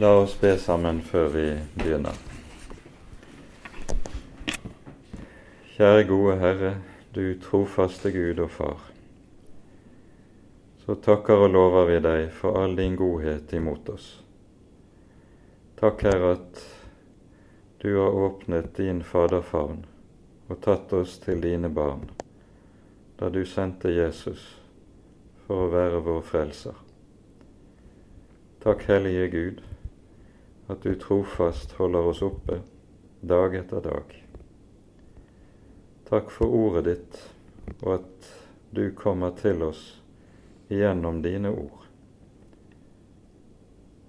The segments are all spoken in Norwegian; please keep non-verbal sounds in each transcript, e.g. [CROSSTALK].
La oss be sammen før vi begynner. Kjære gode Herre, du trofaste Gud og Far. Så takker og lover vi deg for all din godhet imot oss. Takk, Herre, at du har åpnet din faderfavn og tatt oss til dine barn, da du sendte Jesus for å være vår frelser. Takk, Hellige Gud, at du trofast holder oss oppe dag etter dag. Takk for ordet ditt, og at du kommer til oss gjennom dine ord.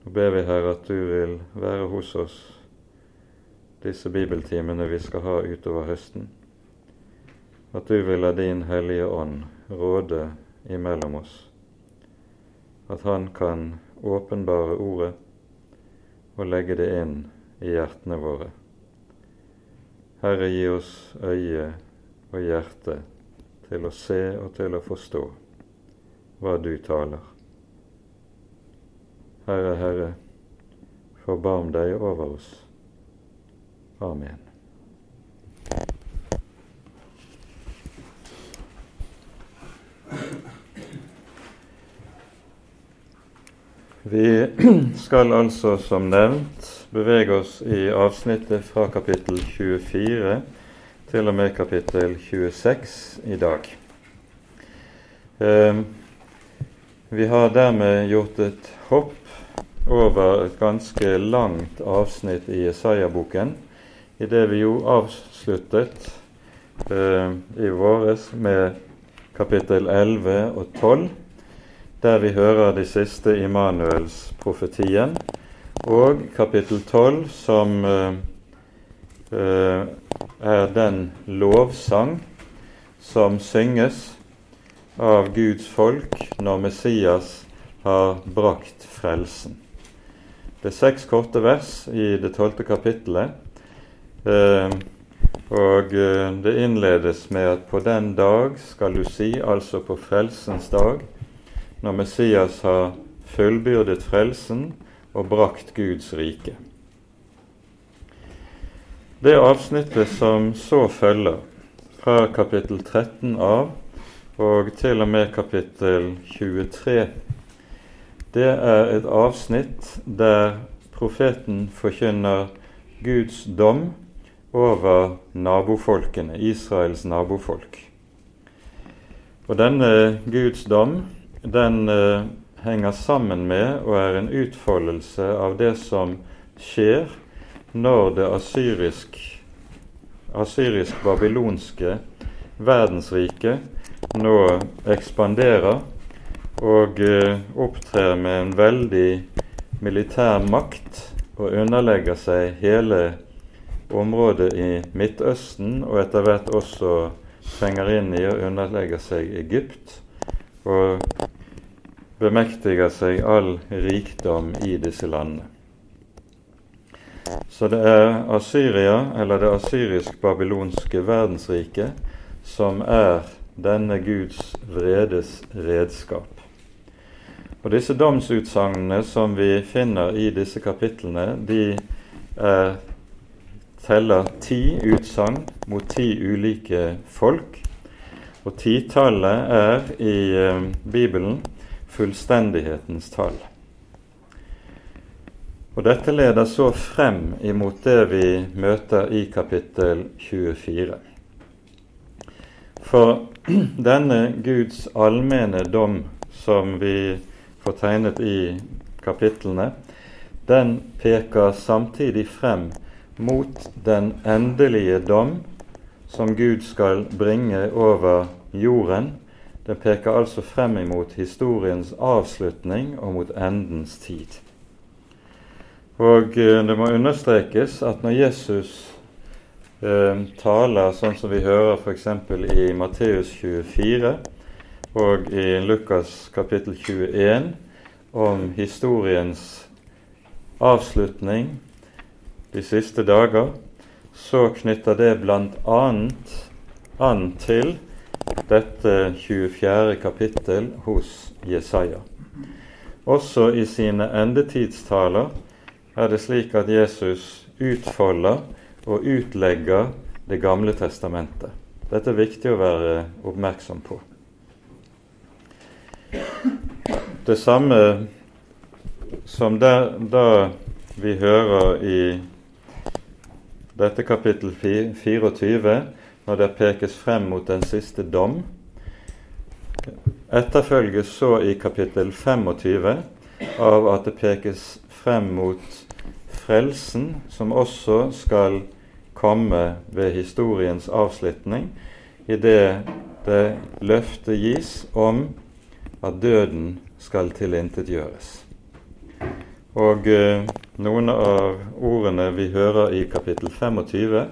Nå ber vi, Herre, at du vil være hos oss disse bibeltimene vi skal ha utover høsten. At du vil la din Hellige Ånd råde imellom oss. At Han kan åpenbare Ordet og legge det inn i hjertene våre. Herre, gi oss øye og hjerte til å se og til å forstå hva du taler. Herre, Herre, forbarm deg over oss. Amen. Vi [CLEARS THROAT] skal altså, som nevnt, bevege oss i avsnittet fra kapittel 24 til og med kapittel 26 i dag. Eh, vi har dermed gjort et hopp over et ganske langt avsnitt i Jesaja-boken, i det vi jo avsluttet eh, i våres med kapittel 11 og 12 der vi hører de siste Immanuels profetien, og kapittel 12, som uh, uh, er den lovsang som synges av Guds folk når Messias har brakt frelsen. Det er seks korte vers i det tolvte kapittelet. Eh, og det innledes med at på den dag skal du si, altså på frelsens dag, når Messias har fullbyrdet frelsen og brakt Guds rike. Det avsnittet som så følger, fra kapittel 13 av og til og med kapittel 23, det er et avsnitt der profeten forkynner Guds dom over nabofolkene, Israels nabofolk. Og denne Guds dom den eh, henger sammen med og er en utfoldelse av det som skjer når det asyrisk-babylonske asyrisk verdensriket nå ekspanderer og eh, opptrer med en veldig militær makt og underlegger seg hele området i Midtøsten, og etter hvert også trenger inn i og underlegger seg Egypt og bemektiger seg all rikdom i disse landene. Så det er Asyria, eller det asyrisk-babylonske verdensriket, som er denne Guds vredes redskap. Og Disse domsutsagnene som vi finner i disse kapitlene, de er, teller ti utsagn mot ti ulike folk. Og titallet er i eh, Bibelen fullstendighetens tall. Og Dette leder så frem imot det vi møter i kapittel 24. For [CLEARS THROAT] denne Guds allmenne dom som vi får tegnet i kapitlene, den peker samtidig frem mot den endelige dom som Gud skal bringe over jorden Den peker altså frem imot historiens avslutning og mot endens tid. Og eh, det må understrekes at når Jesus eh, taler sånn som vi hører f.eks. i Matteus 24 og i Lukas kapittel 21 om historiens avslutning de siste dager, så knytter det bl.a. an til dette 24. kapittel hos Jesaja. Også i sine endetidstaler er det slik at Jesus utfolder og utlegger Det gamle testamentet. Dette er viktig å være oppmerksom på. Det samme som der, da vi hører i dette kapittel 24, når det pekes frem mot den siste dom, etterfølges så i kapittel 25 av at det pekes frem mot frelsen, som også skal komme ved historiens avslutning, idet det løftet gis om at døden skal tilintetgjøres. Og eh, noen av ordene vi hører i kapittel 25,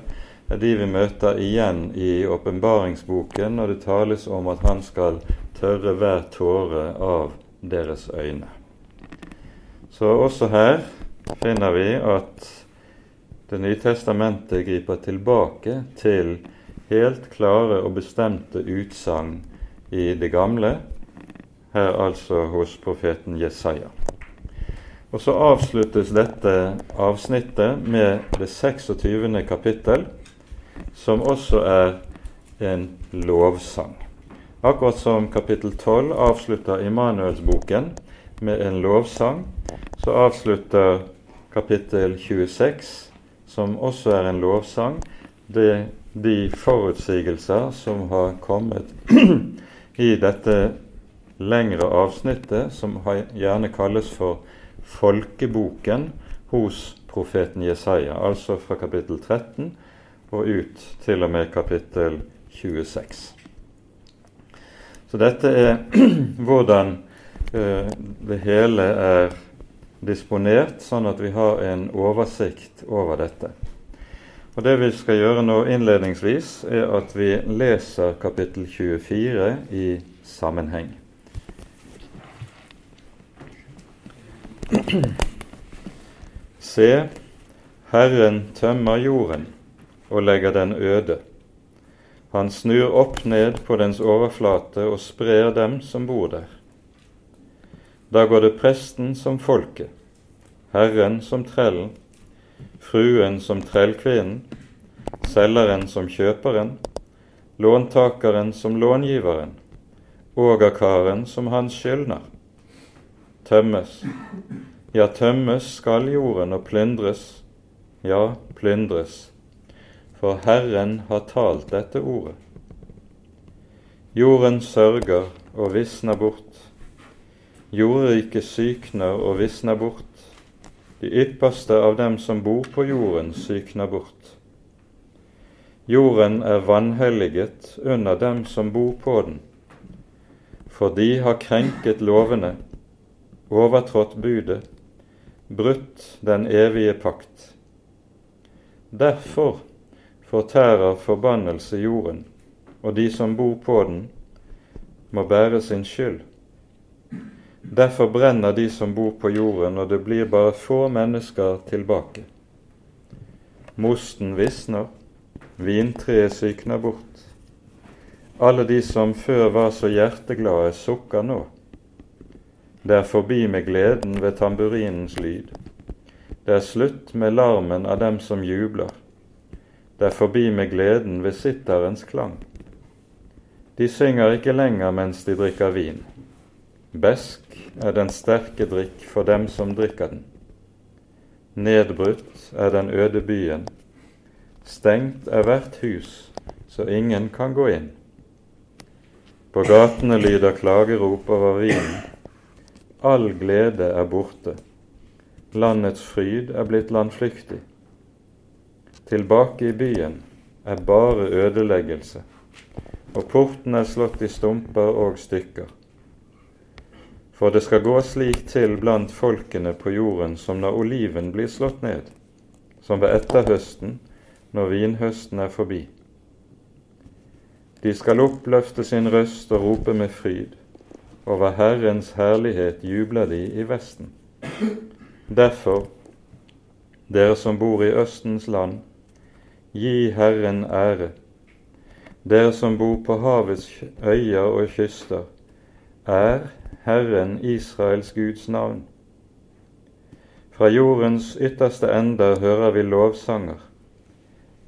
er de vi møter igjen i åpenbaringsboken når det tales om at han skal tørre hver tåre av deres øyne. Så også her finner vi at Det nye testamentet griper tilbake til helt klare og bestemte utsagn i det gamle, her altså hos profeten Jesaja. Og så avsluttes dette avsnittet med det 26. kapittel, som også er en lovsang. Akkurat som kapittel 12 avslutter Immanuelsboken med en lovsang, så avslutter kapittel 26, som også er en lovsang, det, de forutsigelser som har kommet [CLEARS THROAT] i dette lengre avsnittet, som gjerne kalles for folkeboken hos profeten Jesaja, altså fra kapittel 13 og ut til og med kapittel 26. Så dette er [CLEARS THROAT] hvordan uh, det hele er disponert, sånn at vi har en oversikt over dette. Og Det vi skal gjøre nå innledningsvis, er at vi leser kapittel 24 i sammenheng. [CLEARS THROAT] Se, Herren tømmer jorden og legger den øde. Han snur opp ned på dens overflate og sprer dem som bor der. Da går det presten som folket, Herren som trellen, fruen som trellkvinnen, selgeren som kjøperen, låntakeren som långiveren, ågerkaren som hans skyldner tømmes. Ja, tømmes skal jorden og plyndres, ja, plyndres, for Herren har talt dette ordet. Jorden sørger og visner bort, jordriket sykner og visner bort, de ypperste av dem som bor på jorden, sykner bort. Jorden er vanhelliget under dem som bor på den, for de har krenket lovene overtrådt budet, brutt den evige pakt. Derfor fortærer forbannelse jorden, og de som bor på den, må bære sin skyld. Derfor brenner de som bor på jorden, og det blir bare få mennesker tilbake. Mosten visner, vintreet sykner bort. Alle de som før var så hjerteglade, sukker nå. Det er forbi med gleden ved tamburinens lyd. Det er slutt med larmen av dem som jubler. Det er forbi med gleden ved sitterens klang. De synger ikke lenger mens de drikker vin. Besk er den sterke drikk for dem som drikker den. Nedbrutt er den øde byen. Stengt er hvert hus, så ingen kan gå inn. På gatene lyder klagerop over vinen All glede er borte. Landets fryd er blitt landflyktig. Tilbake i byen er bare ødeleggelse, og porten er slått i stumper og stykker. For det skal gå slik til blant folkene på jorden som når oliven blir slått ned, som ved etterhøsten når vinhøsten er forbi. De skal oppløfte sin røst og rope med fryd. Over Herrens herlighet jubler de i Vesten. Derfor, dere som bor i Østens land, gi Herren ære. Dere som bor på havets øyer og kyster, er Herren Israels Guds navn. Fra jordens ytterste ender hører vi lovsanger.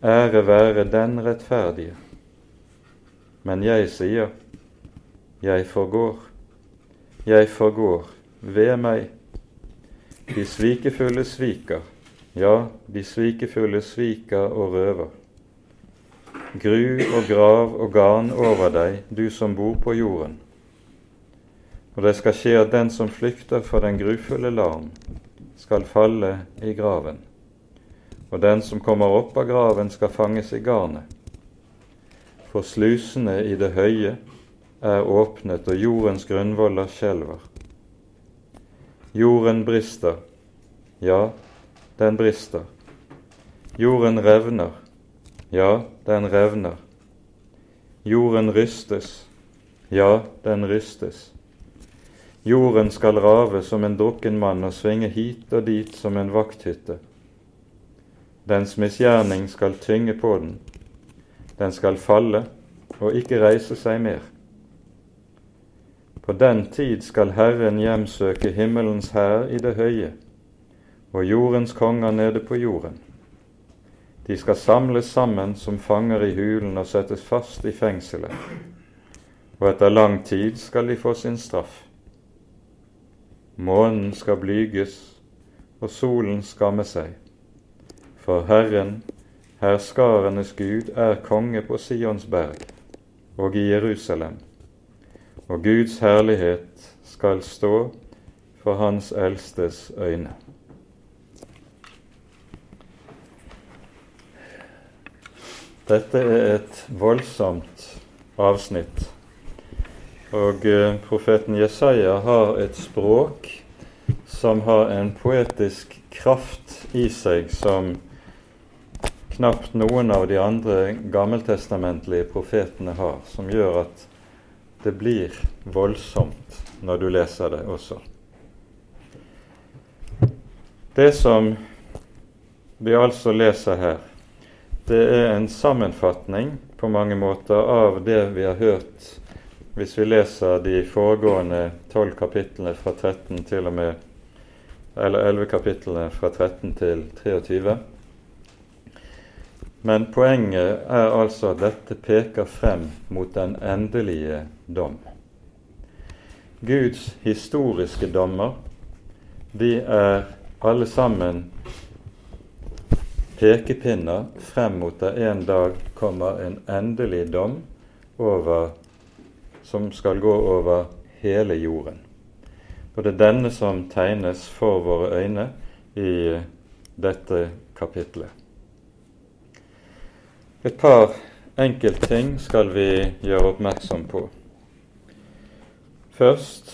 Ære være den rettferdige. Men jeg sier, jeg forgår, jeg forgår, ved meg. De svikefulle sviker, ja, de svikefulle sviker og røver. Gru og grav og garn over deg, du som bor på jorden. Og det skal skje at den som flykter for den grufulle larm, skal falle i graven. Og den som kommer opp av graven, skal fanges i garnet. For slusene i det høye er åpnet, og jordens grunnvoller skjelver. Jorden brister, ja, den brister. Jorden revner, ja, den revner. Jorden rystes, ja, den rystes. Jorden skal rave som en drukken mann og svinge hit og dit som en vakthytte. Dens misgjerning skal tynge på den. Den skal falle og ikke reise seg mer. På den tid skal Herren hjemsøke himmelens hær i det høye, og jordens konger nede på jorden. De skal samles sammen som fanger i hulen og settes fast i fengselet, og etter lang tid skal de få sin straff. Månen skal blyges, og solen skamme seg. For Herren, herskarenes Gud, er konge på Sions berg og i Jerusalem og Guds herlighet skal stå for Hans eldstes øyne. Dette er et voldsomt avsnitt, og eh, profeten Jesaja har et språk som har en poetisk kraft i seg som knapt noen av de andre gammeltestamentlige profetene har, som gjør at det blir voldsomt når du leser det også. Det som vi altså leser her, det er en sammenfatning på mange måter av det vi har hørt hvis vi leser de foregående tolv kapitlene fra 13 til og med eller 11 kapitlene fra 13 til 23. Men poenget er altså at dette peker frem mot den endelige dom. Guds historiske dommer, de er alle sammen pekepinner frem mot det en dag kommer en endelig dom over, som skal gå over hele jorden. Og det er denne som tegnes for våre øyne i dette kapitlet. Et par enkeltting skal vi gjøre oppmerksom på. Først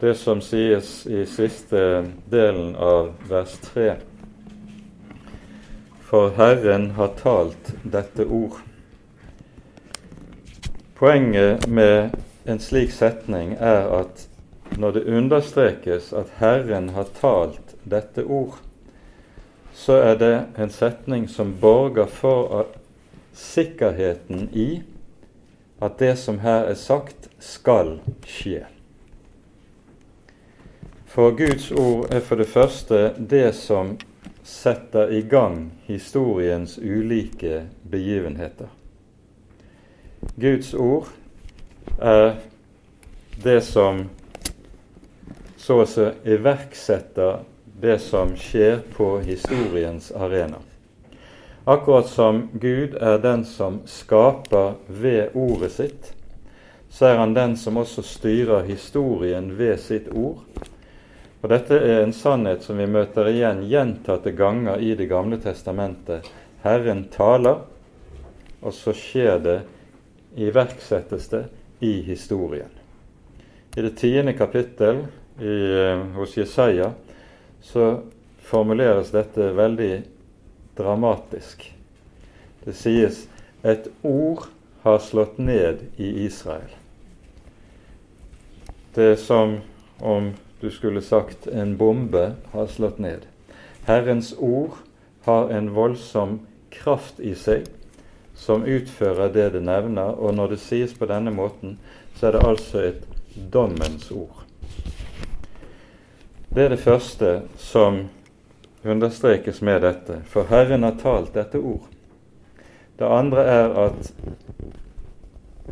det som sies i siste delen av vers 3. For Herren har talt dette ord. Poenget med en slik setning er at når det understrekes at Herren har talt dette ord, så er det en setning som borger for sikkerheten i at det som her er sagt, skal skje. For Guds ord er for det første det som setter i gang historiens ulike begivenheter. Guds ord er det som så å si iverksetter det som skjer på historiens arena. Akkurat som Gud er den som skaper ved ordet sitt, så er han den som også styrer historien ved sitt ord. Og Dette er en sannhet som vi møter igjen gjentatte ganger i Det gamle testamentet. Herren taler, og så skjer det, iverksettes det, i historien. I det tiende kapittel i, eh, hos Jesaja så formuleres dette veldig dramatisk. Det sies et ord har slått ned i Israel. Det er som om du skulle sagt en bombe har slått ned. Herrens ord har en voldsom kraft i seg som utfører det det nevner, og når det sies på denne måten, så er det altså et dommens ord. Det er det første som understrekes med dette, for Herren har talt dette ord. Det andre er at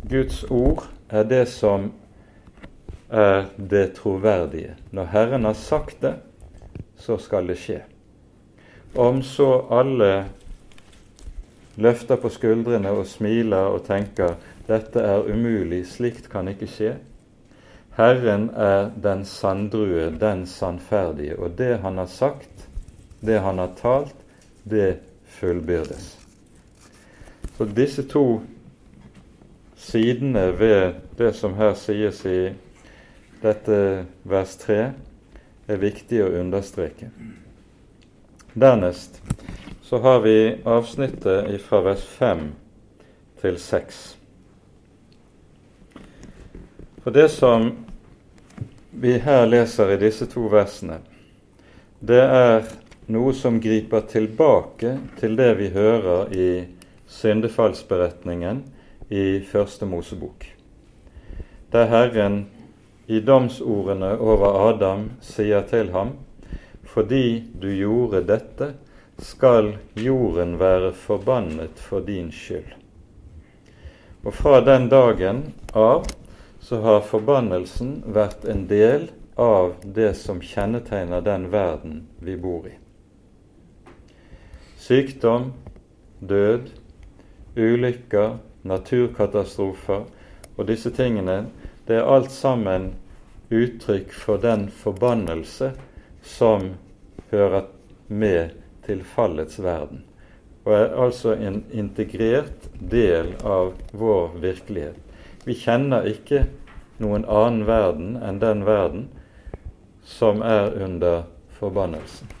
Guds ord er det som er det troverdige. Når Herren har sagt det, så skal det skje. Om så alle løfter på skuldrene og smiler og tenker dette er umulig, slikt kan ikke skje. Herren er den sanddrue, den sannferdige, og det han har sagt, det han har talt, det fullbyrdes. Så disse to sidene ved det som her sies i dette vers 3, er viktig å understreke. Dernest så har vi avsnittet fra vers 5 til 6. For det som vi her leser i disse to versene, det er noe som griper tilbake til det vi hører i syndefallsberetningen i Første Mosebok, der Herren i domsordene over Adam sier til ham:" Fordi du gjorde dette, skal jorden være forbannet for din skyld. Og fra den dagen av så har forbannelsen vært en del av det som kjennetegner den verden vi bor i. Sykdom, død, ulykker, naturkatastrofer og disse tingene, det er alt sammen uttrykk for den forbannelse som hører med til fallets verden, og er altså en integrert del av vår virkelighet. Vi kjenner ikke noen annen verden enn den verden som er under forbannelsen.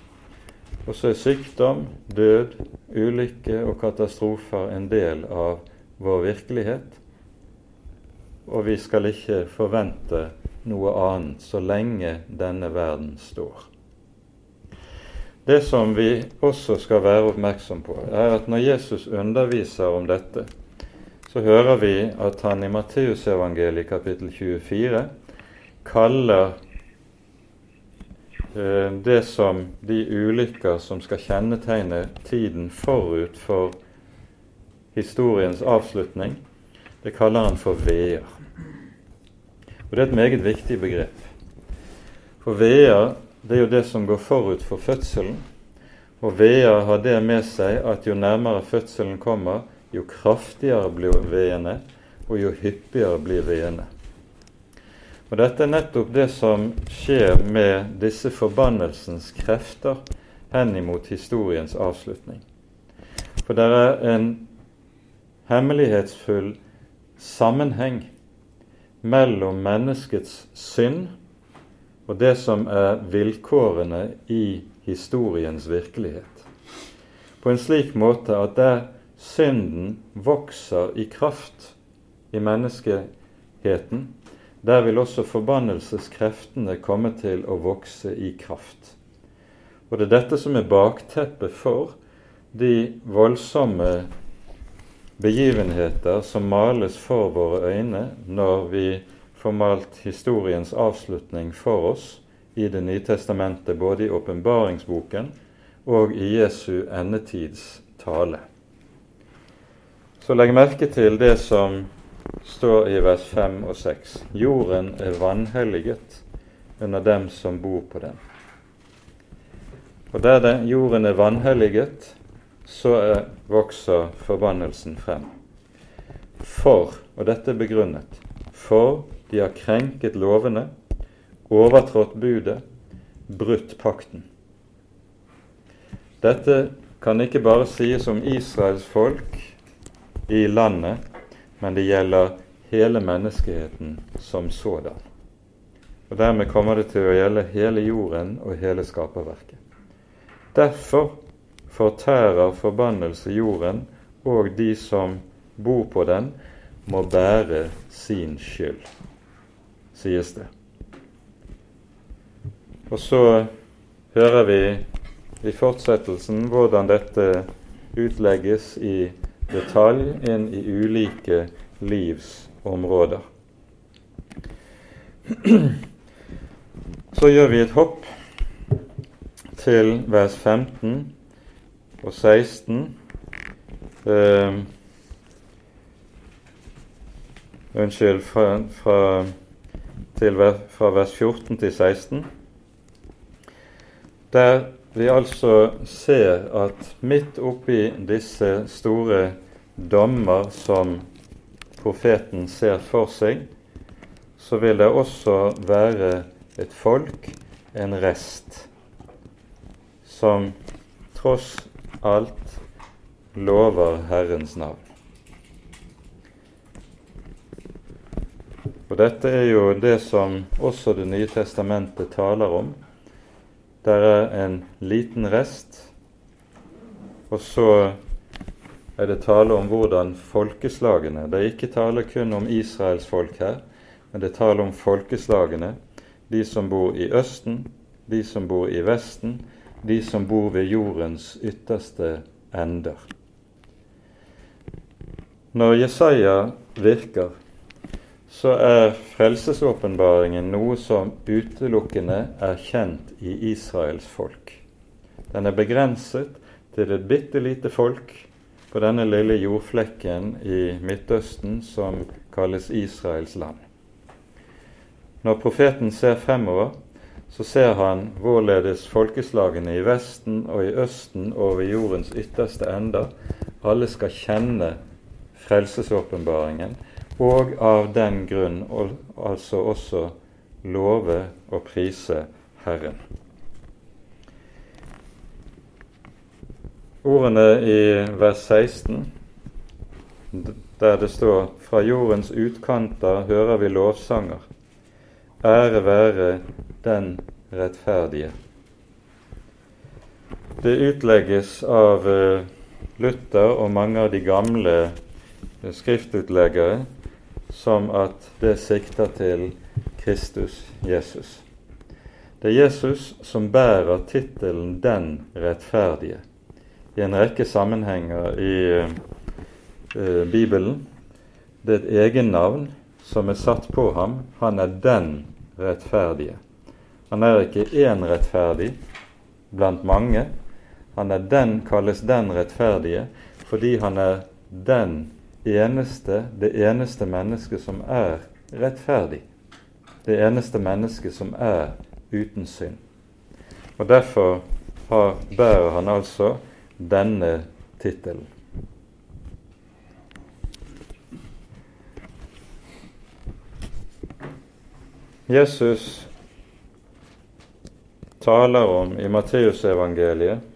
Og så er sykdom, død, ulykke og katastrofer en del av vår virkelighet. Og vi skal ikke forvente noe annet så lenge denne verden står. Det som vi også skal være oppmerksom på, er at når Jesus underviser om dette, så hører vi at han i Matteusevangeliet kapittel 24 kaller Eh, det som de ulykker som skal kjennetegne tiden forut for historiens avslutning, det kaller han for veer. Og Det er et meget viktig begrep. For vea, det er jo det som går forut for fødselen. Og vea har det med seg at jo nærmere fødselen kommer, jo kraftigere blir veene, og jo hyppigere blir veene. Og Dette er nettopp det som skjer med disse forbannelsens krefter henimot historiens avslutning. For det er en hemmelighetsfull sammenheng mellom menneskets synd og det som er vilkårene i historiens virkelighet. På en slik måte at der synden vokser i kraft i menneskeheten, der vil også forbannelseskreftene komme til å vokse i kraft. Og det er dette som er bakteppet for de voldsomme begivenheter som males for våre øyne når vi får malt historiens avslutning for oss i Det nye testamentet, både i åpenbaringsboken og i Jesu endetids tale. Så legg merke til det som står i vers 5 og 6. Jorden er vanhelliget under dem som bor på den. Og der det, jorden er vanhelliget, så er, vokser forbannelsen frem. For, og dette er begrunnet, for de har krenket lovene, overtrådt budet, brutt pakten. Dette kan ikke bare sies om Israels folk i landet, men det gjelder hele menneskeheten som sådan. Og Dermed kommer det til å gjelde hele jorden og hele skaperverket. Derfor fortærer forbannelse jorden, og de som bor på den, må bære sin skyld, sies det. Og så hører vi i fortsettelsen hvordan dette utlegges i detalj inn i ulike livsområder. Så gjør vi et hopp til vers 15 og 16 eh, Unnskyld, fra, fra, til, fra vers 14 til 16, der vi altså ser at midt oppi disse store dommer som profeten ser for seg, så vil det også være et folk, en rest, som tross alt lover Herrens navn. Og Dette er jo det som også Det nye testamentet taler om. Der er en liten rest, og så er det tale om hvordan folkeslagene Det er ikke tale kun om Israels folk her, men det er tale om folkeslagene. De som bor i Østen, de som bor i Vesten, de som bor ved jordens ytterste ender. Når Jesaja virker, så er frelsesåpenbaringen noe som utelukkende er kjent i Israels folk. Den er begrenset til et bitte lite folk på denne lille jordflekken i Midtøsten som kalles Israels land. Når profeten ser fremover, så ser han hvorledes folkeslagene i Vesten og i Østen og ved jordens ytterste ender alle skal kjenne frelsesåpenbaringen og av den grunn altså også love og prise Herren. Ordene i vers 16, der det står fra jordens utkanter hører vi lovsanger. Ære være den rettferdige. Det utlegges av eh, Luther og mange av de gamle skriftutleggere som at det sikter til Kristus Jesus. Det er Jesus som bærer tittelen 'Den rettferdige' i en rekke sammenhenger i uh, Bibelen. Det er et egennavn som er satt på ham. Han er den rettferdige. Han er ikke én rettferdig blant mange. Han er den, kalles den rettferdige fordi han er den eneste, det eneste mennesket som er rettferdig. Det eneste mennesket som er uten synd. Og Derfor har, bærer han altså denne tittelen. Jesus taler om i Matteusevangeliet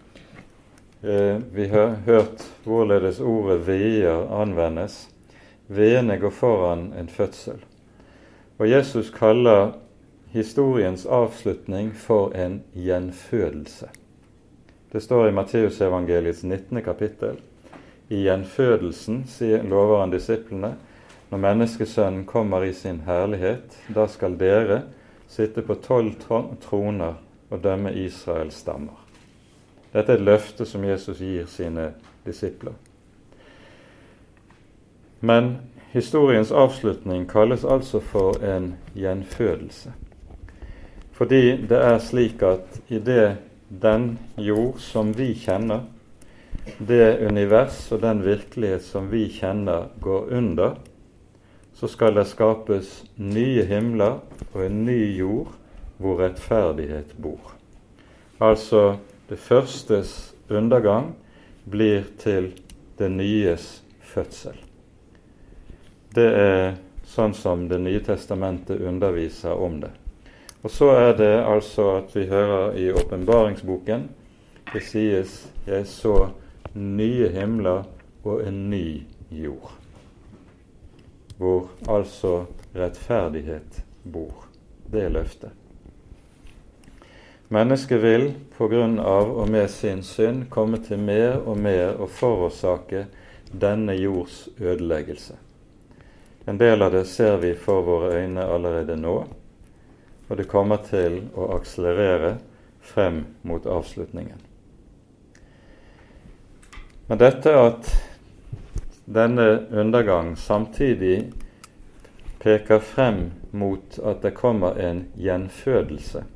Eh, vi har hørt hvorledes ordet veier anvendes. Veiene går foran en fødsel. Og Jesus kaller historiens avslutning for en gjenfødelse. Det står i Matteusevangeliets 19. kapittel. I gjenfødelsen sier, lover han disiplene når Menneskesønnen kommer i sin herlighet, da skal dere sitte på tolv troner og dømme Israels stammer. Dette er et løfte som Jesus gir sine disipler. Men historiens avslutning kalles altså for en gjenfødelse. Fordi det er slik at i det den jord som vi kjenner, det univers og den virkelighet som vi kjenner, går under, så skal det skapes nye himler og en ny jord hvor rettferdighet bor. Altså det førstes undergang blir til det nyes fødsel. Det er sånn som Det nye testamentet underviser om det. Og så er det altså at vi hører i åpenbaringsboken det sies 'Jeg så nye himler og en ny jord', hvor altså rettferdighet bor. Det er løftet. Mennesket vil på grunn av og med sin synd komme til mer og mer å forårsake denne jords ødeleggelse. En del av det ser vi for våre øyne allerede nå, og det kommer til å akselerere frem mot avslutningen. Men dette at denne undergang samtidig peker frem mot at det kommer en gjenfødelse,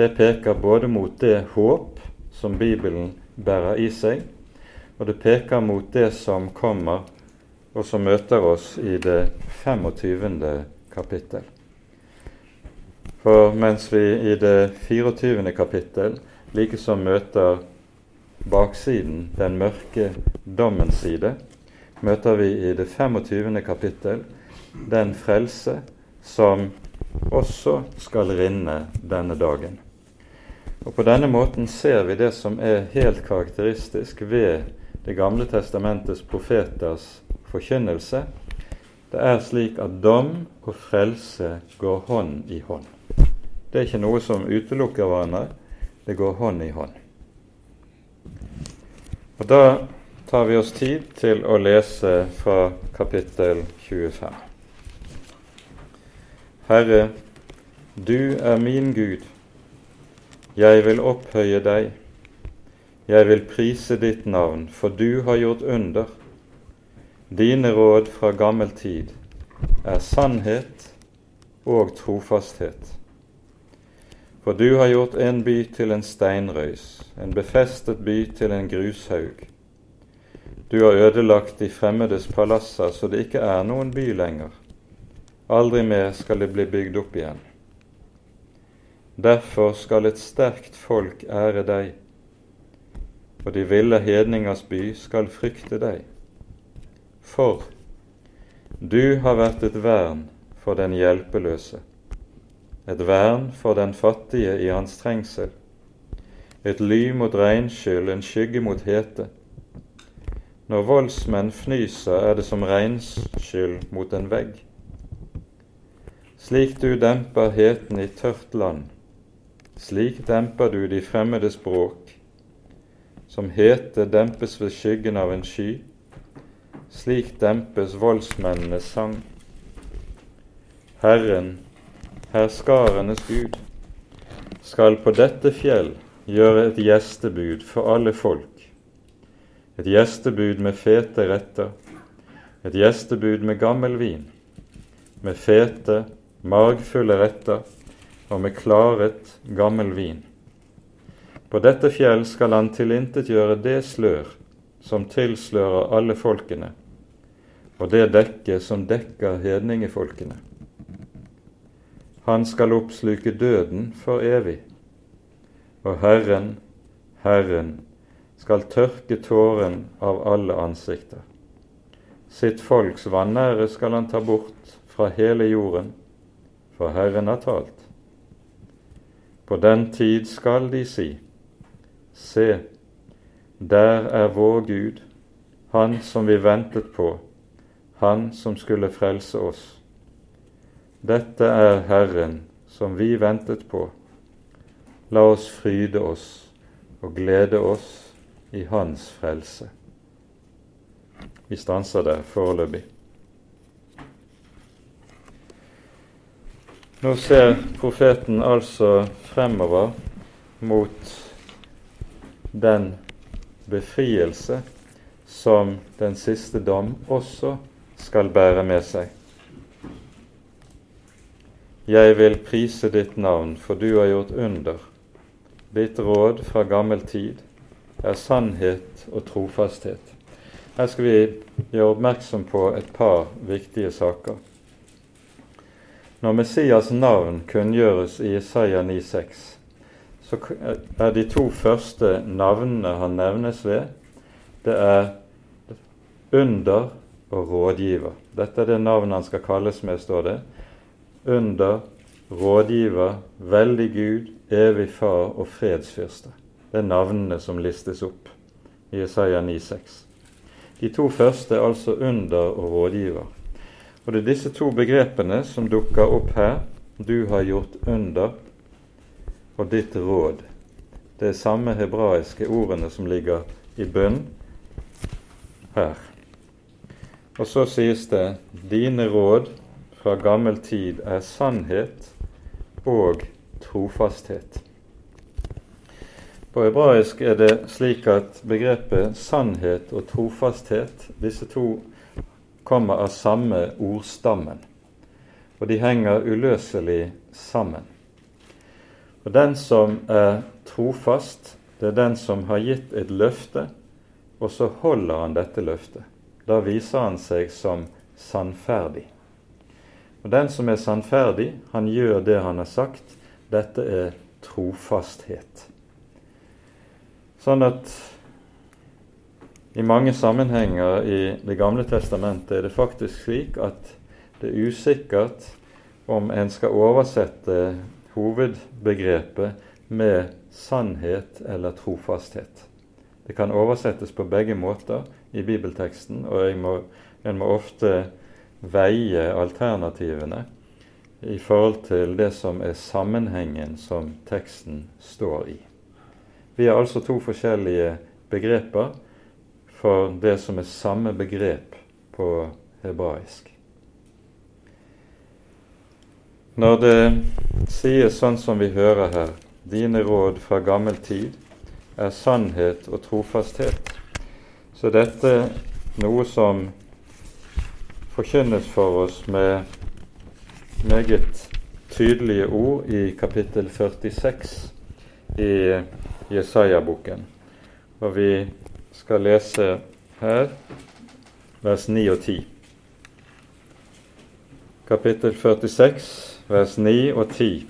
det peker både mot det håp som Bibelen bærer i seg, og det peker mot det som kommer, og som møter oss i det 25. kapittel. For mens vi i det 24. kapittel likesom møter baksiden, den mørke dommens side, møter vi i det 25. kapittel den frelse som også skal rinne denne dagen. Og På denne måten ser vi det som er helt karakteristisk ved Det gamle testamentets profeters forkynnelse. Det er slik at dom og frelse går hånd i hånd. Det er ikke noe som utelukker hverandre, det går hånd i hånd. Og Da tar vi oss tid til å lese fra kapittel 25. Herre, du er min Gud. Jeg vil opphøye deg. Jeg vil prise ditt navn, for du har gjort under. Dine råd fra gammel tid er sannhet og trofasthet. For du har gjort en by til en steinrøys, en befestet by til en grushaug. Du har ødelagt de fremmedes palasser så det ikke er noen by lenger. Aldri mer skal det bli bygd opp igjen. Derfor skal et sterkt folk ære deg, og de ville hedningers by skal frykte deg. For du har vært et vern for den hjelpeløse, et vern for den fattige i hans trengsel, et ly mot regnskyll, en skygge mot hete. Når voldsmenn fnyser, er det som regnskyll mot en vegg. Slik du demper heten i tørt land, slik demper du de fremmede språk. Som hete dempes ved skyggen av en sky, slik dempes voldsmennenes sang. Herren, herskarenes Gud, skal på dette fjell gjøre et gjestebud for alle folk. Et gjestebud med fete retter, et gjestebud med gammel vin, med fete, margfulle retter og med klaret, gammel vin. På dette fjell skal han tilintetgjøre det slør som tilslører alle folkene, og det dekke som dekker hedningefolkene. Han skal oppsluke døden for evig, og Herren, Herren, skal tørke tåren av alle ansikter. Sitt folks vanære skal han ta bort fra hele jorden, for Herren har talt. På den tid skal de si, Se, der er vår Gud, Han som vi ventet på, Han som skulle frelse oss. Dette er Herren som vi ventet på. La oss fryde oss og glede oss i Hans frelse. Vi stanser der foreløpig. Nå ser profeten altså fremover mot den befrielse som den siste dom også skal bære med seg. Jeg vil prise ditt navn, for du har gjort under. Ditt råd fra gammel tid er sannhet og trofasthet. Her skal vi gjøre oppmerksom på et par viktige saker. Når Messias navn kunngjøres i Isaiah 9,6, så er de to første navnene han nevnes ved, det er under og rådgiver. Dette er det navnet han skal kalles med, står det. Under, rådgiver, veldig Gud, evig Far og fredsfyrste. Det er navnene som listes opp i Isaiah 9,6. De to første er altså under og rådgiver. Og det er disse to begrepene som dukker opp her. Du har gjort under, og ditt råd. Det er samme hebraiske ordene som ligger i bunn her. Og så sies det dine råd fra gammel tid er sannhet og trofasthet. På hebraisk er det slik at begrepet sannhet og trofasthet, disse to kommer av samme ordstammen, og de henger uløselig sammen. Og den som er trofast, det er den som har gitt et løfte, og så holder han dette løftet. Da viser han seg som sannferdig. Og Den som er sannferdig, han gjør det han har sagt. Dette er trofasthet. Sånn at i mange sammenhenger i Det gamle testamentet er det faktisk slik at det er usikkert om en skal oversette hovedbegrepet med sannhet eller trofasthet. Det kan oversettes på begge måter i bibelteksten, og må, en må ofte veie alternativene i forhold til det som er sammenhengen som teksten står i. Vi har altså to forskjellige begreper for det som er samme begrep på hebraisk. Når det sies sånn som vi hører her, dine råd fra gammel tid er sannhet og trofasthet, så dette noe som forkynnes for oss med meget tydelige ord i kapittel 46 i Jesaja-boken. Og vi skal lese her vers 9 og 10. Kapittel 46, vers 9 og 10.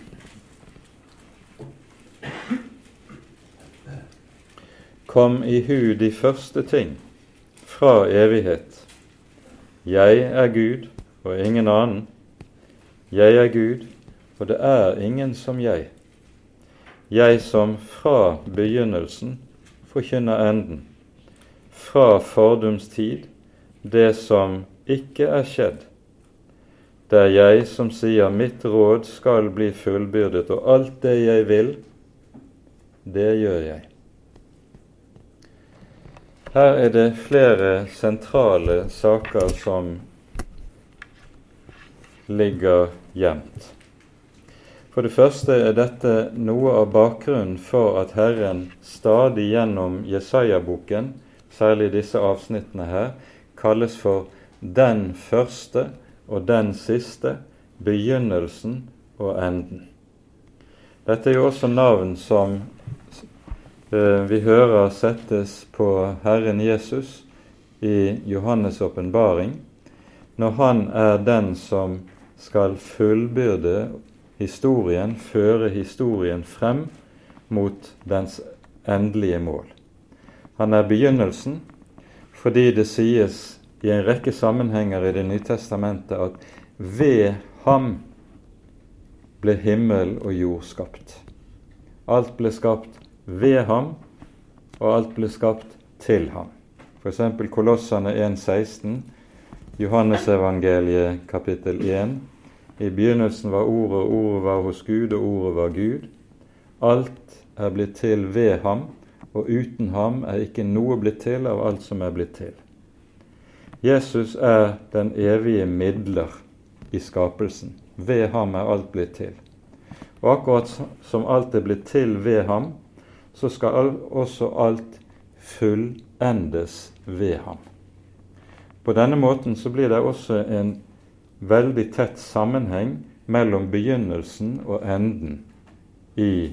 Kom i hu de første ting fra evighet jeg er Gud og ingen annen. Jeg er Gud, og det er ingen som jeg. Jeg som fra begynnelsen forkynner enden, fra fordums tid, det som ikke er skjedd. Det er jeg som sier mitt råd skal bli fullbyrdet, og alt det jeg vil, det gjør jeg. Her er det flere sentrale saker som ligger gjemt. For det første er dette noe av bakgrunnen for at Herren stadig gjennom Jesaja-boken, særlig disse avsnittene her, kalles for den første og den siste, begynnelsen og enden. Dette er jo også navn som Eh, vi hører settes på Herren Jesus i Johannes' åpenbaring, når han er den som skal fullbyrde historien, føre historien frem mot dens endelige mål. Han er begynnelsen fordi det sies i en rekke sammenhenger i Det nye testamentet at ved ham ble himmel og jord skapt. Alt ble skapt ved ham, og alt ble skapt til ham. F.eks. Kolossene 1,16, Johannesevangeliet kapittel 1. I begynnelsen var Ordet, Ordet var hos Gud, og Ordet var Gud. Alt er blitt til ved ham, og uten ham er ikke noe blitt til av alt som er blitt til. Jesus er den evige midler i skapelsen. Ved ham er alt blitt til. Og akkurat som alt er blitt til ved ham, så skal også alt fullendes ved ham. På denne måten så blir det også en veldig tett sammenheng mellom begynnelsen og enden i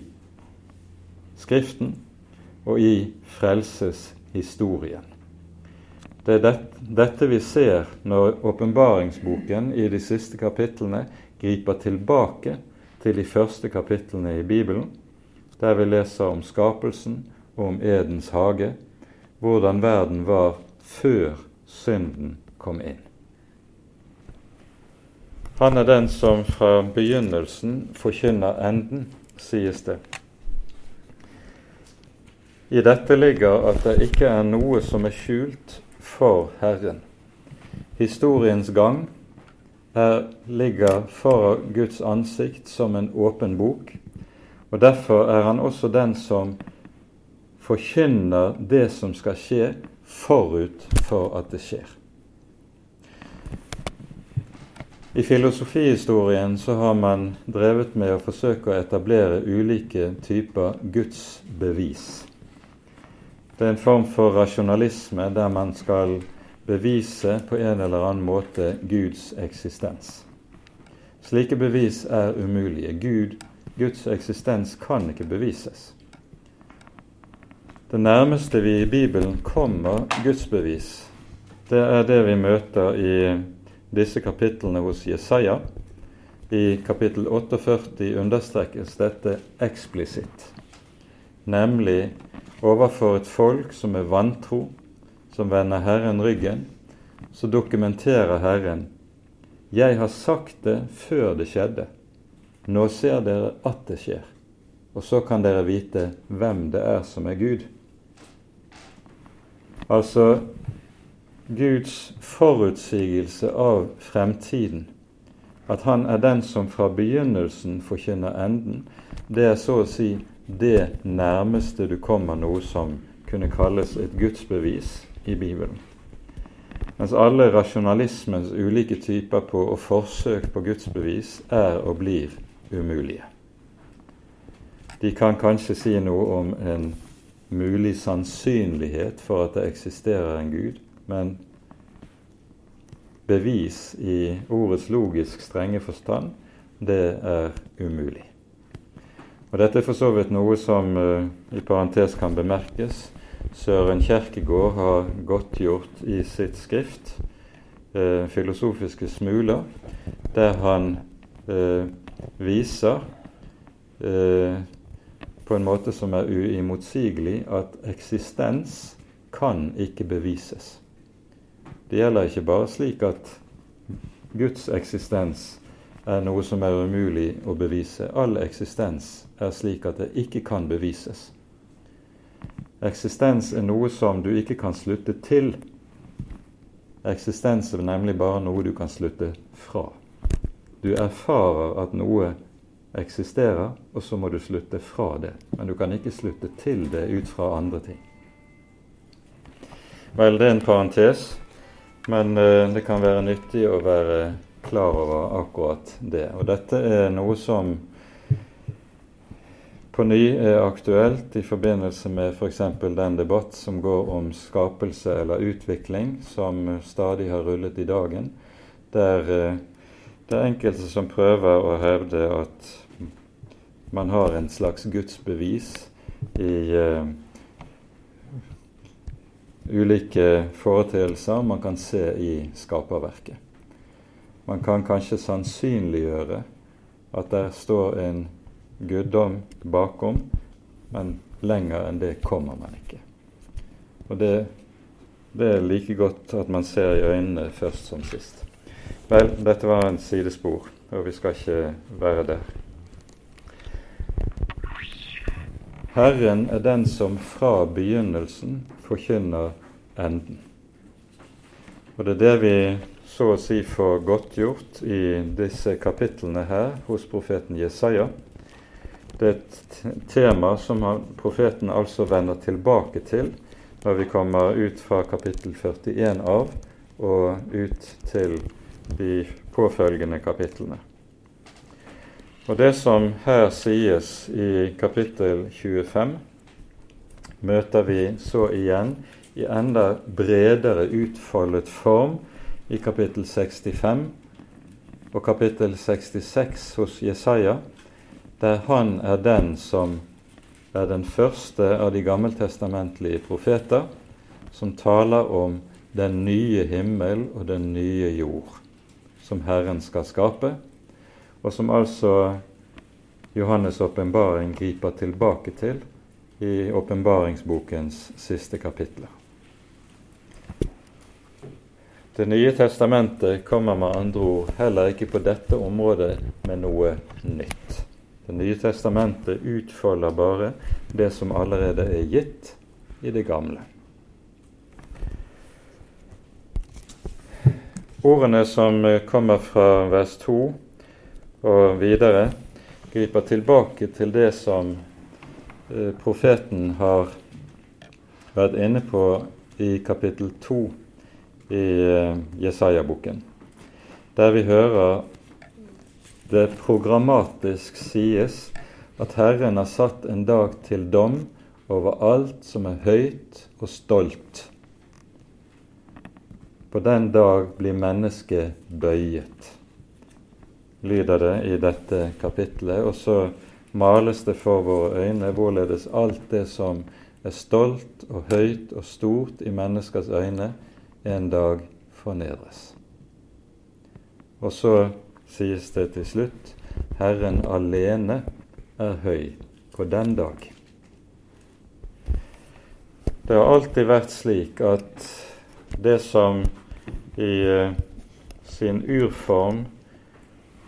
Skriften og i frelseshistorien. Det er dette vi ser når åpenbaringsboken i de siste kapitlene griper tilbake til de første kapitlene i Bibelen der vi leser om skapelsen og om Edens hage, hvordan verden var før synden kom inn. Han er den som fra begynnelsen forkynner enden, sies det. I dette ligger at det ikke er noe som er skjult for Herren. Historiens gang her ligger for Guds ansikt som en åpen bok, og Derfor er han også den som forkynner det som skal skje, forut for at det skjer. I filosofihistorien så har man drevet med å forsøke å etablere ulike typer gudsbevis. Det er en form for rasjonalisme der man skal bevise på en eller annen måte Guds eksistens. Slike bevis er umulige. Gud Guds eksistens kan ikke bevises. Det nærmeste vi i Bibelen kommer Guds bevis, det er det vi møter i disse kapitlene hos Jesaja. I kapittel 48 understrekes dette eksplisitt, nemlig overfor et folk som er vantro, som vender Herren ryggen, så dokumenterer Herren jeg har sagt det før det skjedde. Nå ser dere at det skjer. Og så kan dere vite hvem det er som er Gud. Altså Guds forutsigelse av fremtiden, at han er den som fra begynnelsen forkynner enden, det er så å si det nærmeste du kommer noe som kunne kalles et gudsbevis i Bibelen. Mens alle rasjonalismens ulike typer på og forsøk på gudsbevis er og blir umulige. De kan kanskje si noe om en mulig sannsynlighet for at det eksisterer en Gud, men bevis i ordets logisk strenge forstand, det er umulig. Og Dette er for så vidt noe som uh, i parentes kan bemerkes. Søren Kjerkegaard har godtgjort i sitt skrift eh, 'Filosofiske smuler', der han eh, viser på en måte som er uimotsigelig, at eksistens kan ikke bevises. Det gjelder ikke bare slik at Guds eksistens er noe som er umulig å bevise. All eksistens er slik at det ikke kan bevises. Eksistens er noe som du ikke kan slutte til. Eksistens er nemlig bare noe du kan slutte fra. Du erfarer at noe eksisterer, og så må du slutte fra det. Men du kan ikke slutte til det ut fra andre ting. Vel, det er en parentes. Men uh, det kan være nyttig å være klar over akkurat det. Og dette er noe som på ny er aktuelt i forbindelse med f.eks. For den debatt som går om skapelse eller utvikling, som stadig har rullet i dagen, der uh, det er enkelte som prøver å hevde at man har en slags gudsbevis i uh, ulike foreteelser man kan se i skaperverket. Man kan kanskje sannsynliggjøre at der står en guddom bakom, men lenger enn det kommer man ikke. Og det, det er like godt at man ser i øynene først som sist. Vel, dette var en sidespor, og vi skal ikke være der. Herren er den som fra begynnelsen forkynner enden. Og Det er det vi så å si for godtgjort i disse kapitlene her hos profeten Jesaja. Det er et tema som profeten altså vender tilbake til når vi kommer ut fra kapittel 41 av og ut til de påfølgende kapitlene. Og Det som her sies i kapittel 25, møter vi så igjen i enda bredere utfoldet form i kapittel 65 og kapittel 66 hos Jesaja, der han er den som er den første av de gammeltestamentlige profeter som taler om den nye himmel og den nye jord som Herren skal skape, og som altså Johannes' åpenbaring griper tilbake til i åpenbaringsbokens siste kapitler. Det nye testamentet kommer med andre ord heller ikke på dette området med noe nytt. Det nye testamentet utfolder bare det som allerede er gitt i det gamle. Ordene som kommer fra vers 2 og videre, griper tilbake til det som eh, profeten har vært inne på i kapittel 2 i eh, Jesaja-boken, der vi hører det programmatisk sies at Herren har satt en dag til dom over alt som er høyt og stolt. På den dag blir mennesket bøyet lyder det i dette kapitlet. Og så males det for våre øyne hvorledes alt det som er stolt og høyt og stort i menneskers øyne, en dag fornedres. Og så sies det til slutt Herren alene er høy på den dag. Det har alltid vært slik at det som i uh, sin urform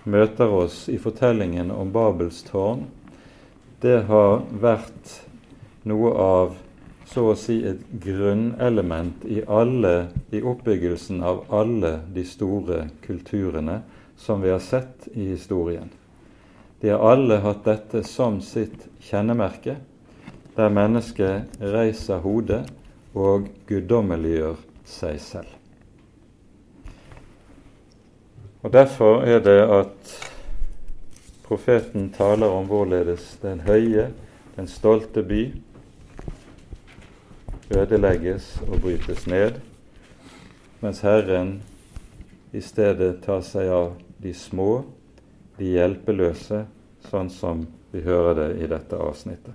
møter oss i fortellingen om Babels tårn, det har vært noe av så å si et grunnelement i, alle, i oppbyggelsen av alle de store kulturene som vi har sett i historien. De har alle hatt dette som sitt kjennemerke, der mennesket reiser hodet og guddommeliggjør seg selv. Og Derfor er det at profeten taler om hvorledes den høye, den stolte by ødelegges og brytes ned, mens Herren i stedet tar seg av de små, de hjelpeløse, sånn som vi hører det i dette avsnittet.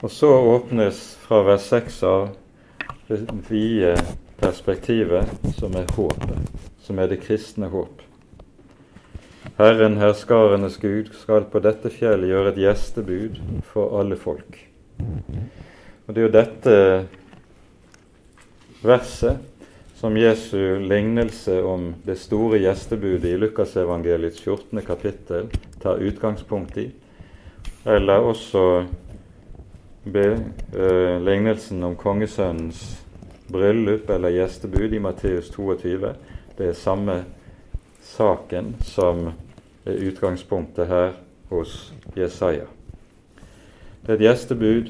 Og så åpnes fra vers 6 av det vide perspektivet som er håpet, som er det kristne håp. Herren herskarenes Gud skal på dette fjellet gjøre et gjestebud for alle folk. Og Det er jo dette verset som Jesu lignelse om det store gjestebudet i Lukasevangeliets 14. kapittel tar utgangspunkt i, eller også be, eh, lignelsen om kongesønnens bryllup eller gjestebud i Matteus 22. Det er samme saken som er utgangspunktet her hos Jesaja. Det er et gjestebud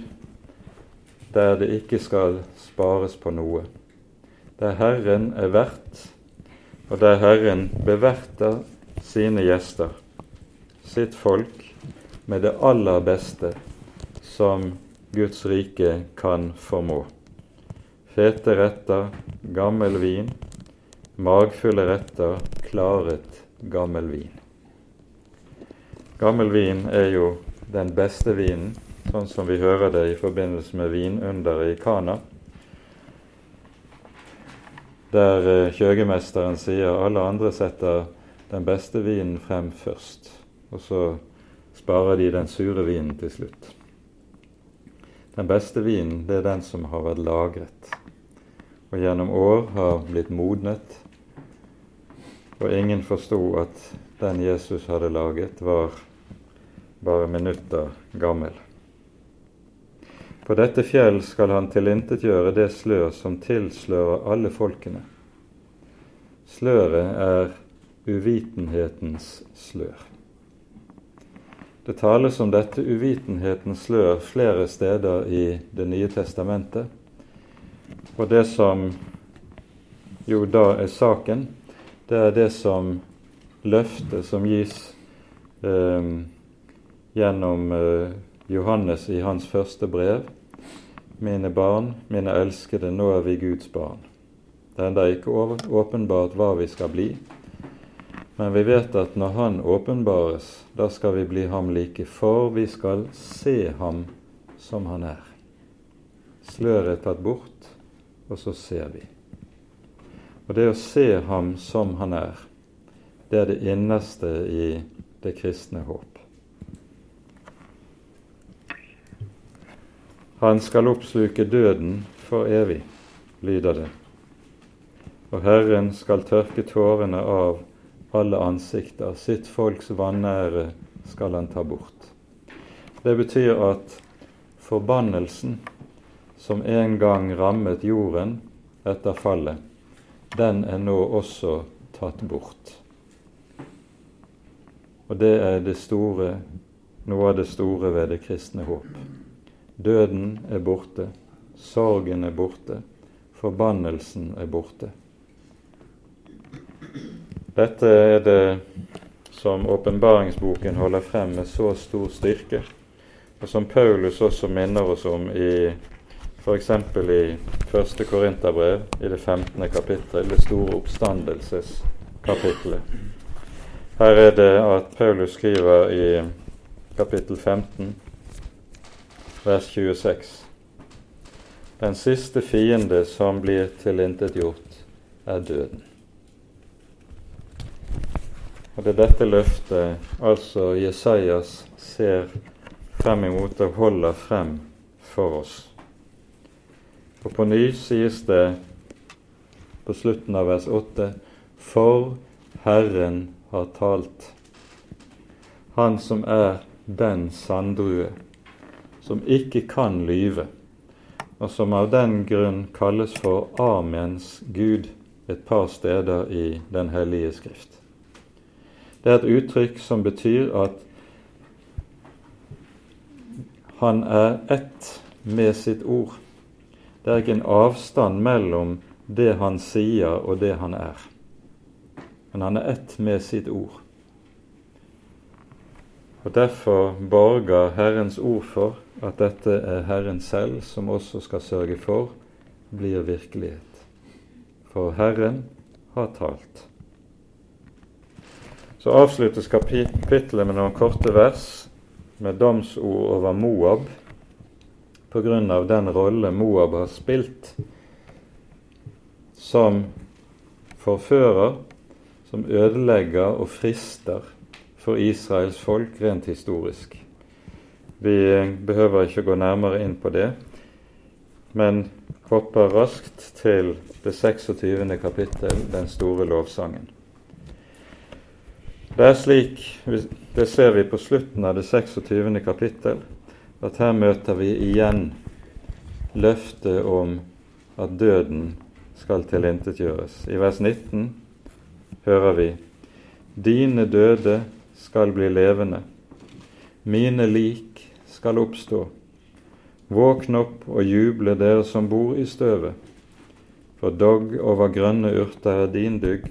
der det ikke skal spares på noe. Der Herren er vert, og der Herren beverter sine gjester, sitt folk, med det aller beste som Guds rike kan formå. Fete retter, gammel vin, magfulle retter, klaret, gammel vin. Gammel vin er jo den beste vinen sånn som vi hører det i forbindelse med vinunderet i Kana, der eh, kjøgemesteren sier alle andre setter den beste vinen frem først, og så sparer de den sure vinen til slutt. Den beste vinen det er den som har vært lagret, og gjennom år har blitt modnet, og ingen forsto at den Jesus hadde laget, var bare minutter gammel. På dette fjell skal han tilintetgjøre det slør som tilslører alle folkene. Sløret er uvitenhetens slør. Det tales om dette uvitenhetens slør flere steder i Det nye testamentet. Og det som jo da er saken, det er det som løftet som gis eh, gjennom eh, Johannes i hans første brev, mine barn, mine elskede, nå er vi Guds barn. Det er ennå ikke åpenbart hva vi skal bli, men vi vet at når Han åpenbares, da skal vi bli ham like, for vi skal se ham som han er. Sløret er tatt bort, og så ser vi. Og det å se ham som han er, det er det innerste i det kristne håp. Han skal oppsluke døden for evig, lyder det. Og Herren skal tørke tårene av alle ansikter, sitt folks vanære skal han ta bort. Det betyr at forbannelsen som en gang rammet jorden etter fallet, den er nå også tatt bort. Og det er det store, noe av det store ved det kristne håp. Døden er borte, sorgen er borte, forbannelsen er borte. Dette er det som åpenbaringsboken holder frem med så stor styrke, og som Paulus også minner oss om i f.eks. i første Korinterbrev, i det 15. kapittel, det store oppstandelseskapittelet. Her er det at Paulus skriver i kapittel 15, vers 26. Den siste fiende som blir tilintetgjort, er døden. Og Det er dette løftet altså Jesajas ser frem imot og holder frem for oss. Og på ny sies det på slutten av vers 8.: For Herren har talt. Han som er den sanddrue, som ikke kan lyve, og som av den grunn kalles for Amens Gud et par steder i Den hellige skrift. Det er et uttrykk som betyr at han er ett med sitt ord. Det er ikke en avstand mellom det han sier og det han er. Men han er ett med sitt ord. Og Derfor borger Herrens ord for at dette er Herren selv som også skal sørge for blir virkelighet. For Herren har talt. Så avsluttes kapitlet med noen korte vers med domsord over Moab av den rolle Moab har spilt som forfører, som ødelegger og frister for Israels folk rent historisk. Vi behøver ikke gå nærmere inn på det, men hopper raskt til det 26. kapittel, den store lovsangen. Det er slik, det ser vi på slutten av det 26. kapittel, at her møter vi igjen løftet om at døden skal tilintetgjøres. I vers 19 hører vi Dine døde skal bli levende, mine lik skal oppstå. Våkn opp og juble, dere som bor i støvet. For dogg over grønne urter er din dugg,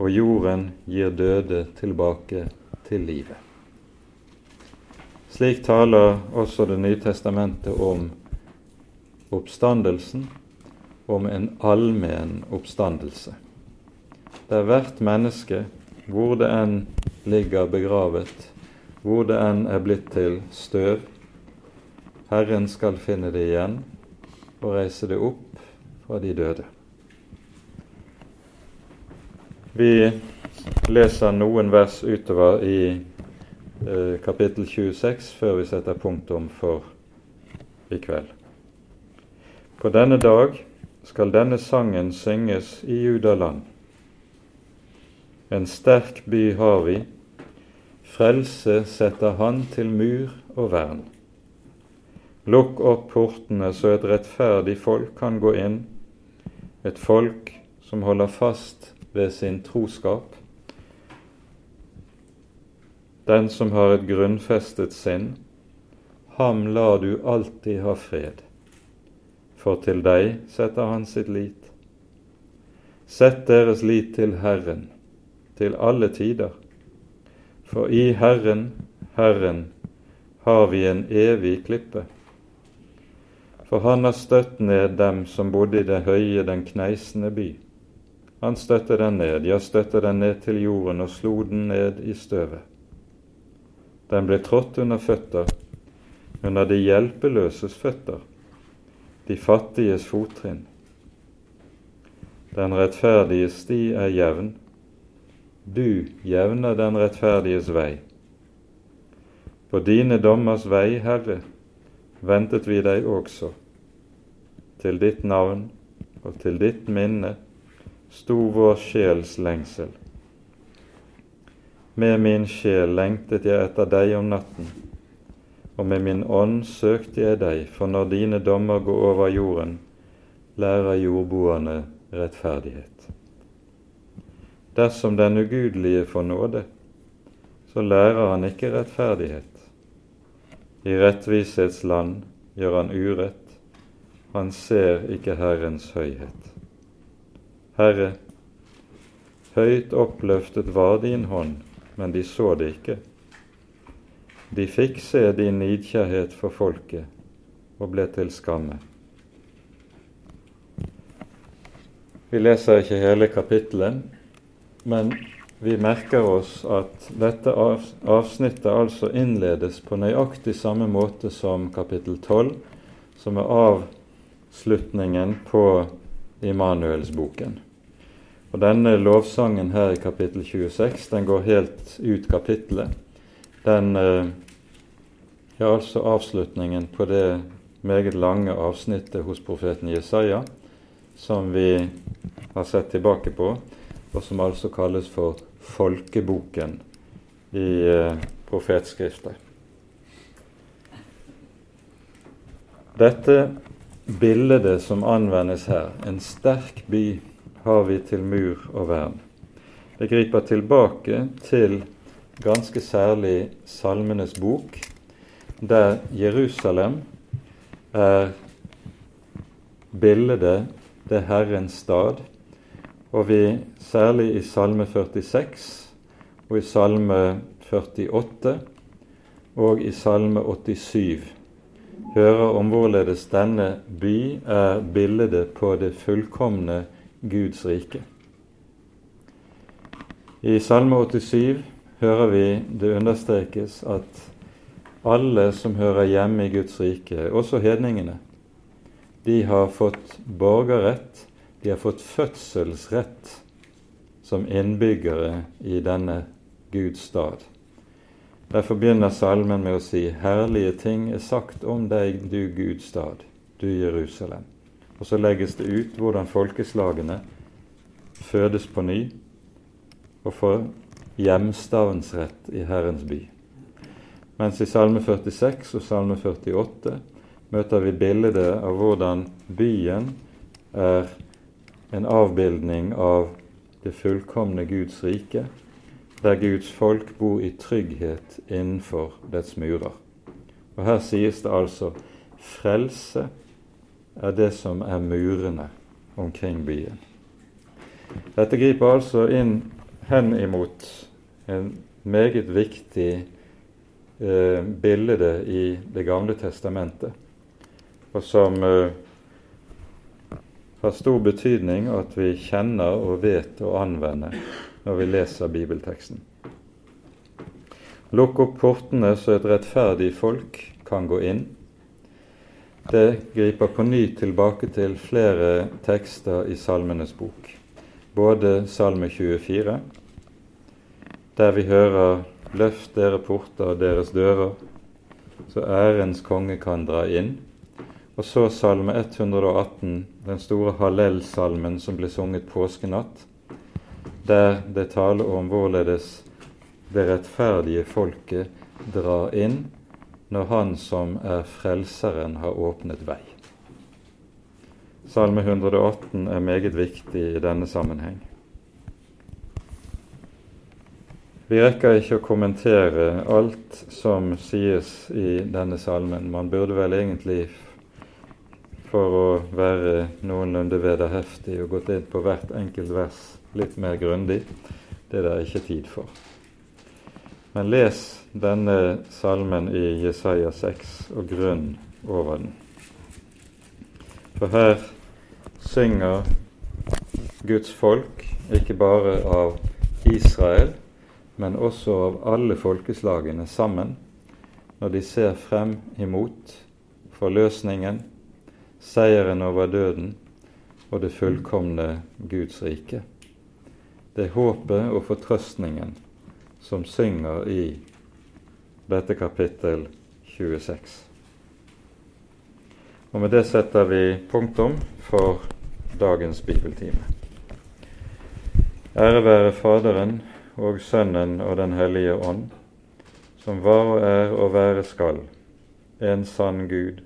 og jorden gir døde tilbake til livet. Slik taler også Det nye testamentet om oppstandelsen, om en allmenn oppstandelse. Der hvert menneske, hvor det enn ligger begravet, hvor det enn er blitt til støv, Herren skal finne det igjen og reise det opp fra de døde. Vi leser noen vers utover i eh, kapittel 26 før vi setter punktum for i kveld. På denne dag skal denne sangen synges i Judaland. En sterk by har vi, frelse setter han til mur og vern. Lukk opp portene så et rettferdig folk kan gå inn, et folk som holder fast ved sin troskap. Den som har et grunnfestet sinn, ham lar du alltid ha fred, for til deg setter han sitt lit. Sett deres lit til Herren, til alle tider, for i Herren, Herren, har vi en evig klippe. For han har støtt ned dem som bodde i det høye, den kneisende by. Han støtte den ned, ja, støtte den ned til jorden og slo den ned i støvet. Den ble trådt under føtter, under de hjelpeløses føtter, de fattiges fottrinn. Den rettferdige sti er jevn, du jevner den rettferdiges vei. På dine dommers vei, Herre, ventet vi deg også, til ditt navn og til ditt minne sto vår sjels lengsel. Med min sjel lengtet jeg etter deg om natten, og med min ånd søkte jeg deg, for når dine dommer går over jorden, lærer jordboerne rettferdighet. Dersom den ugudelige får nåde, så lærer han ikke rettferdighet. I rettvisets gjør han urett, han ser ikke Herrens høyhet. Herre, høyt oppløftet var din hånd, men de så det ikke. De fikk se din nidkjærhet for folket og ble til skamme. Vi leser ikke hele kapittelet, men vi merker oss at dette avsnittet altså innledes på nøyaktig samme måte som kapittel 12, som er avslutningen på Immanuelsboken. Og Denne lovsangen her i kapittel 26 den går helt ut kapittelet. Den eh, er altså avslutningen på det meget lange avsnittet hos profeten Jesaja som vi har sett tilbake på, og som altså kalles for folkeboken i profetskrifter. profetskriftet. Dette bildet som anvendes her, en sterk by har vi til mur og vern. Det griper tilbake til ganske særlig Salmenes bok, der Jerusalem er bildet det Herrens stad, og vi særlig i Salme 46 og i Salme 48 og i Salme 87 hører om hvorledes denne by er bildet på det fullkomne Guds rike. I Salme 87 hører vi det understrekes at alle som hører hjemme i Guds rike, også hedningene, de har fått borgerrett, de har fått fødselsrett som innbyggere i denne Guds stad. Derfor begynner salmen med å si:" Herlige ting er sagt om deg, du Guds stad, du Jerusalem. Og så legges det ut hvordan folkeslagene fødes på ny og får hjemstavnsrett i Herrens by. Mens i Salme 46 og Salme 48 møter vi bildet av hvordan byen er en avbildning av det fullkomne Guds rike, der Guds folk bor i trygghet innenfor dets murer. Og Her sies det altså frelse er det som er murene omkring byen. Dette griper altså inn hen imot en meget viktig eh, bilde i Det gamle testamentet, og som eh, har stor betydning at vi kjenner og vet å anvende når vi leser bibelteksten. Lukk opp portene så et rettferdig folk kan gå inn. Det griper på ny tilbake til flere tekster i Salmenes bok. Både Salme 24, der vi hører 'Løft dere porter og deres dører, så ærens konge kan dra inn'. Og så Salme 118, den store Hallel-salmen som ble sunget påskenatt, der det taler om hvorledes det rettferdige folket drar inn når Han som er Frelseren, har åpnet vei. Salme 118 er meget viktig i denne sammenheng. Vi rekker ikke å kommentere alt som sies i denne salmen. Man burde vel egentlig, for å være noenlunde vederheftig, og gått inn på hvert enkelt vers litt mer grundig. Det er det ikke tid for. Men les denne salmen i Jesaja 6 og grunn over den. For her synger Guds folk ikke bare av Israel, men også av alle folkeslagene sammen når de ser frem imot forløsningen, seieren over døden og det fullkomne Guds rike. Det er håpet og fortrøstningen som synger i dette kapittel 26. Og Med det setter vi punktum for dagens bibeltime. Ære være Faderen og Sønnen og Den hellige ånd, som var og er og være skal, en sann Gud,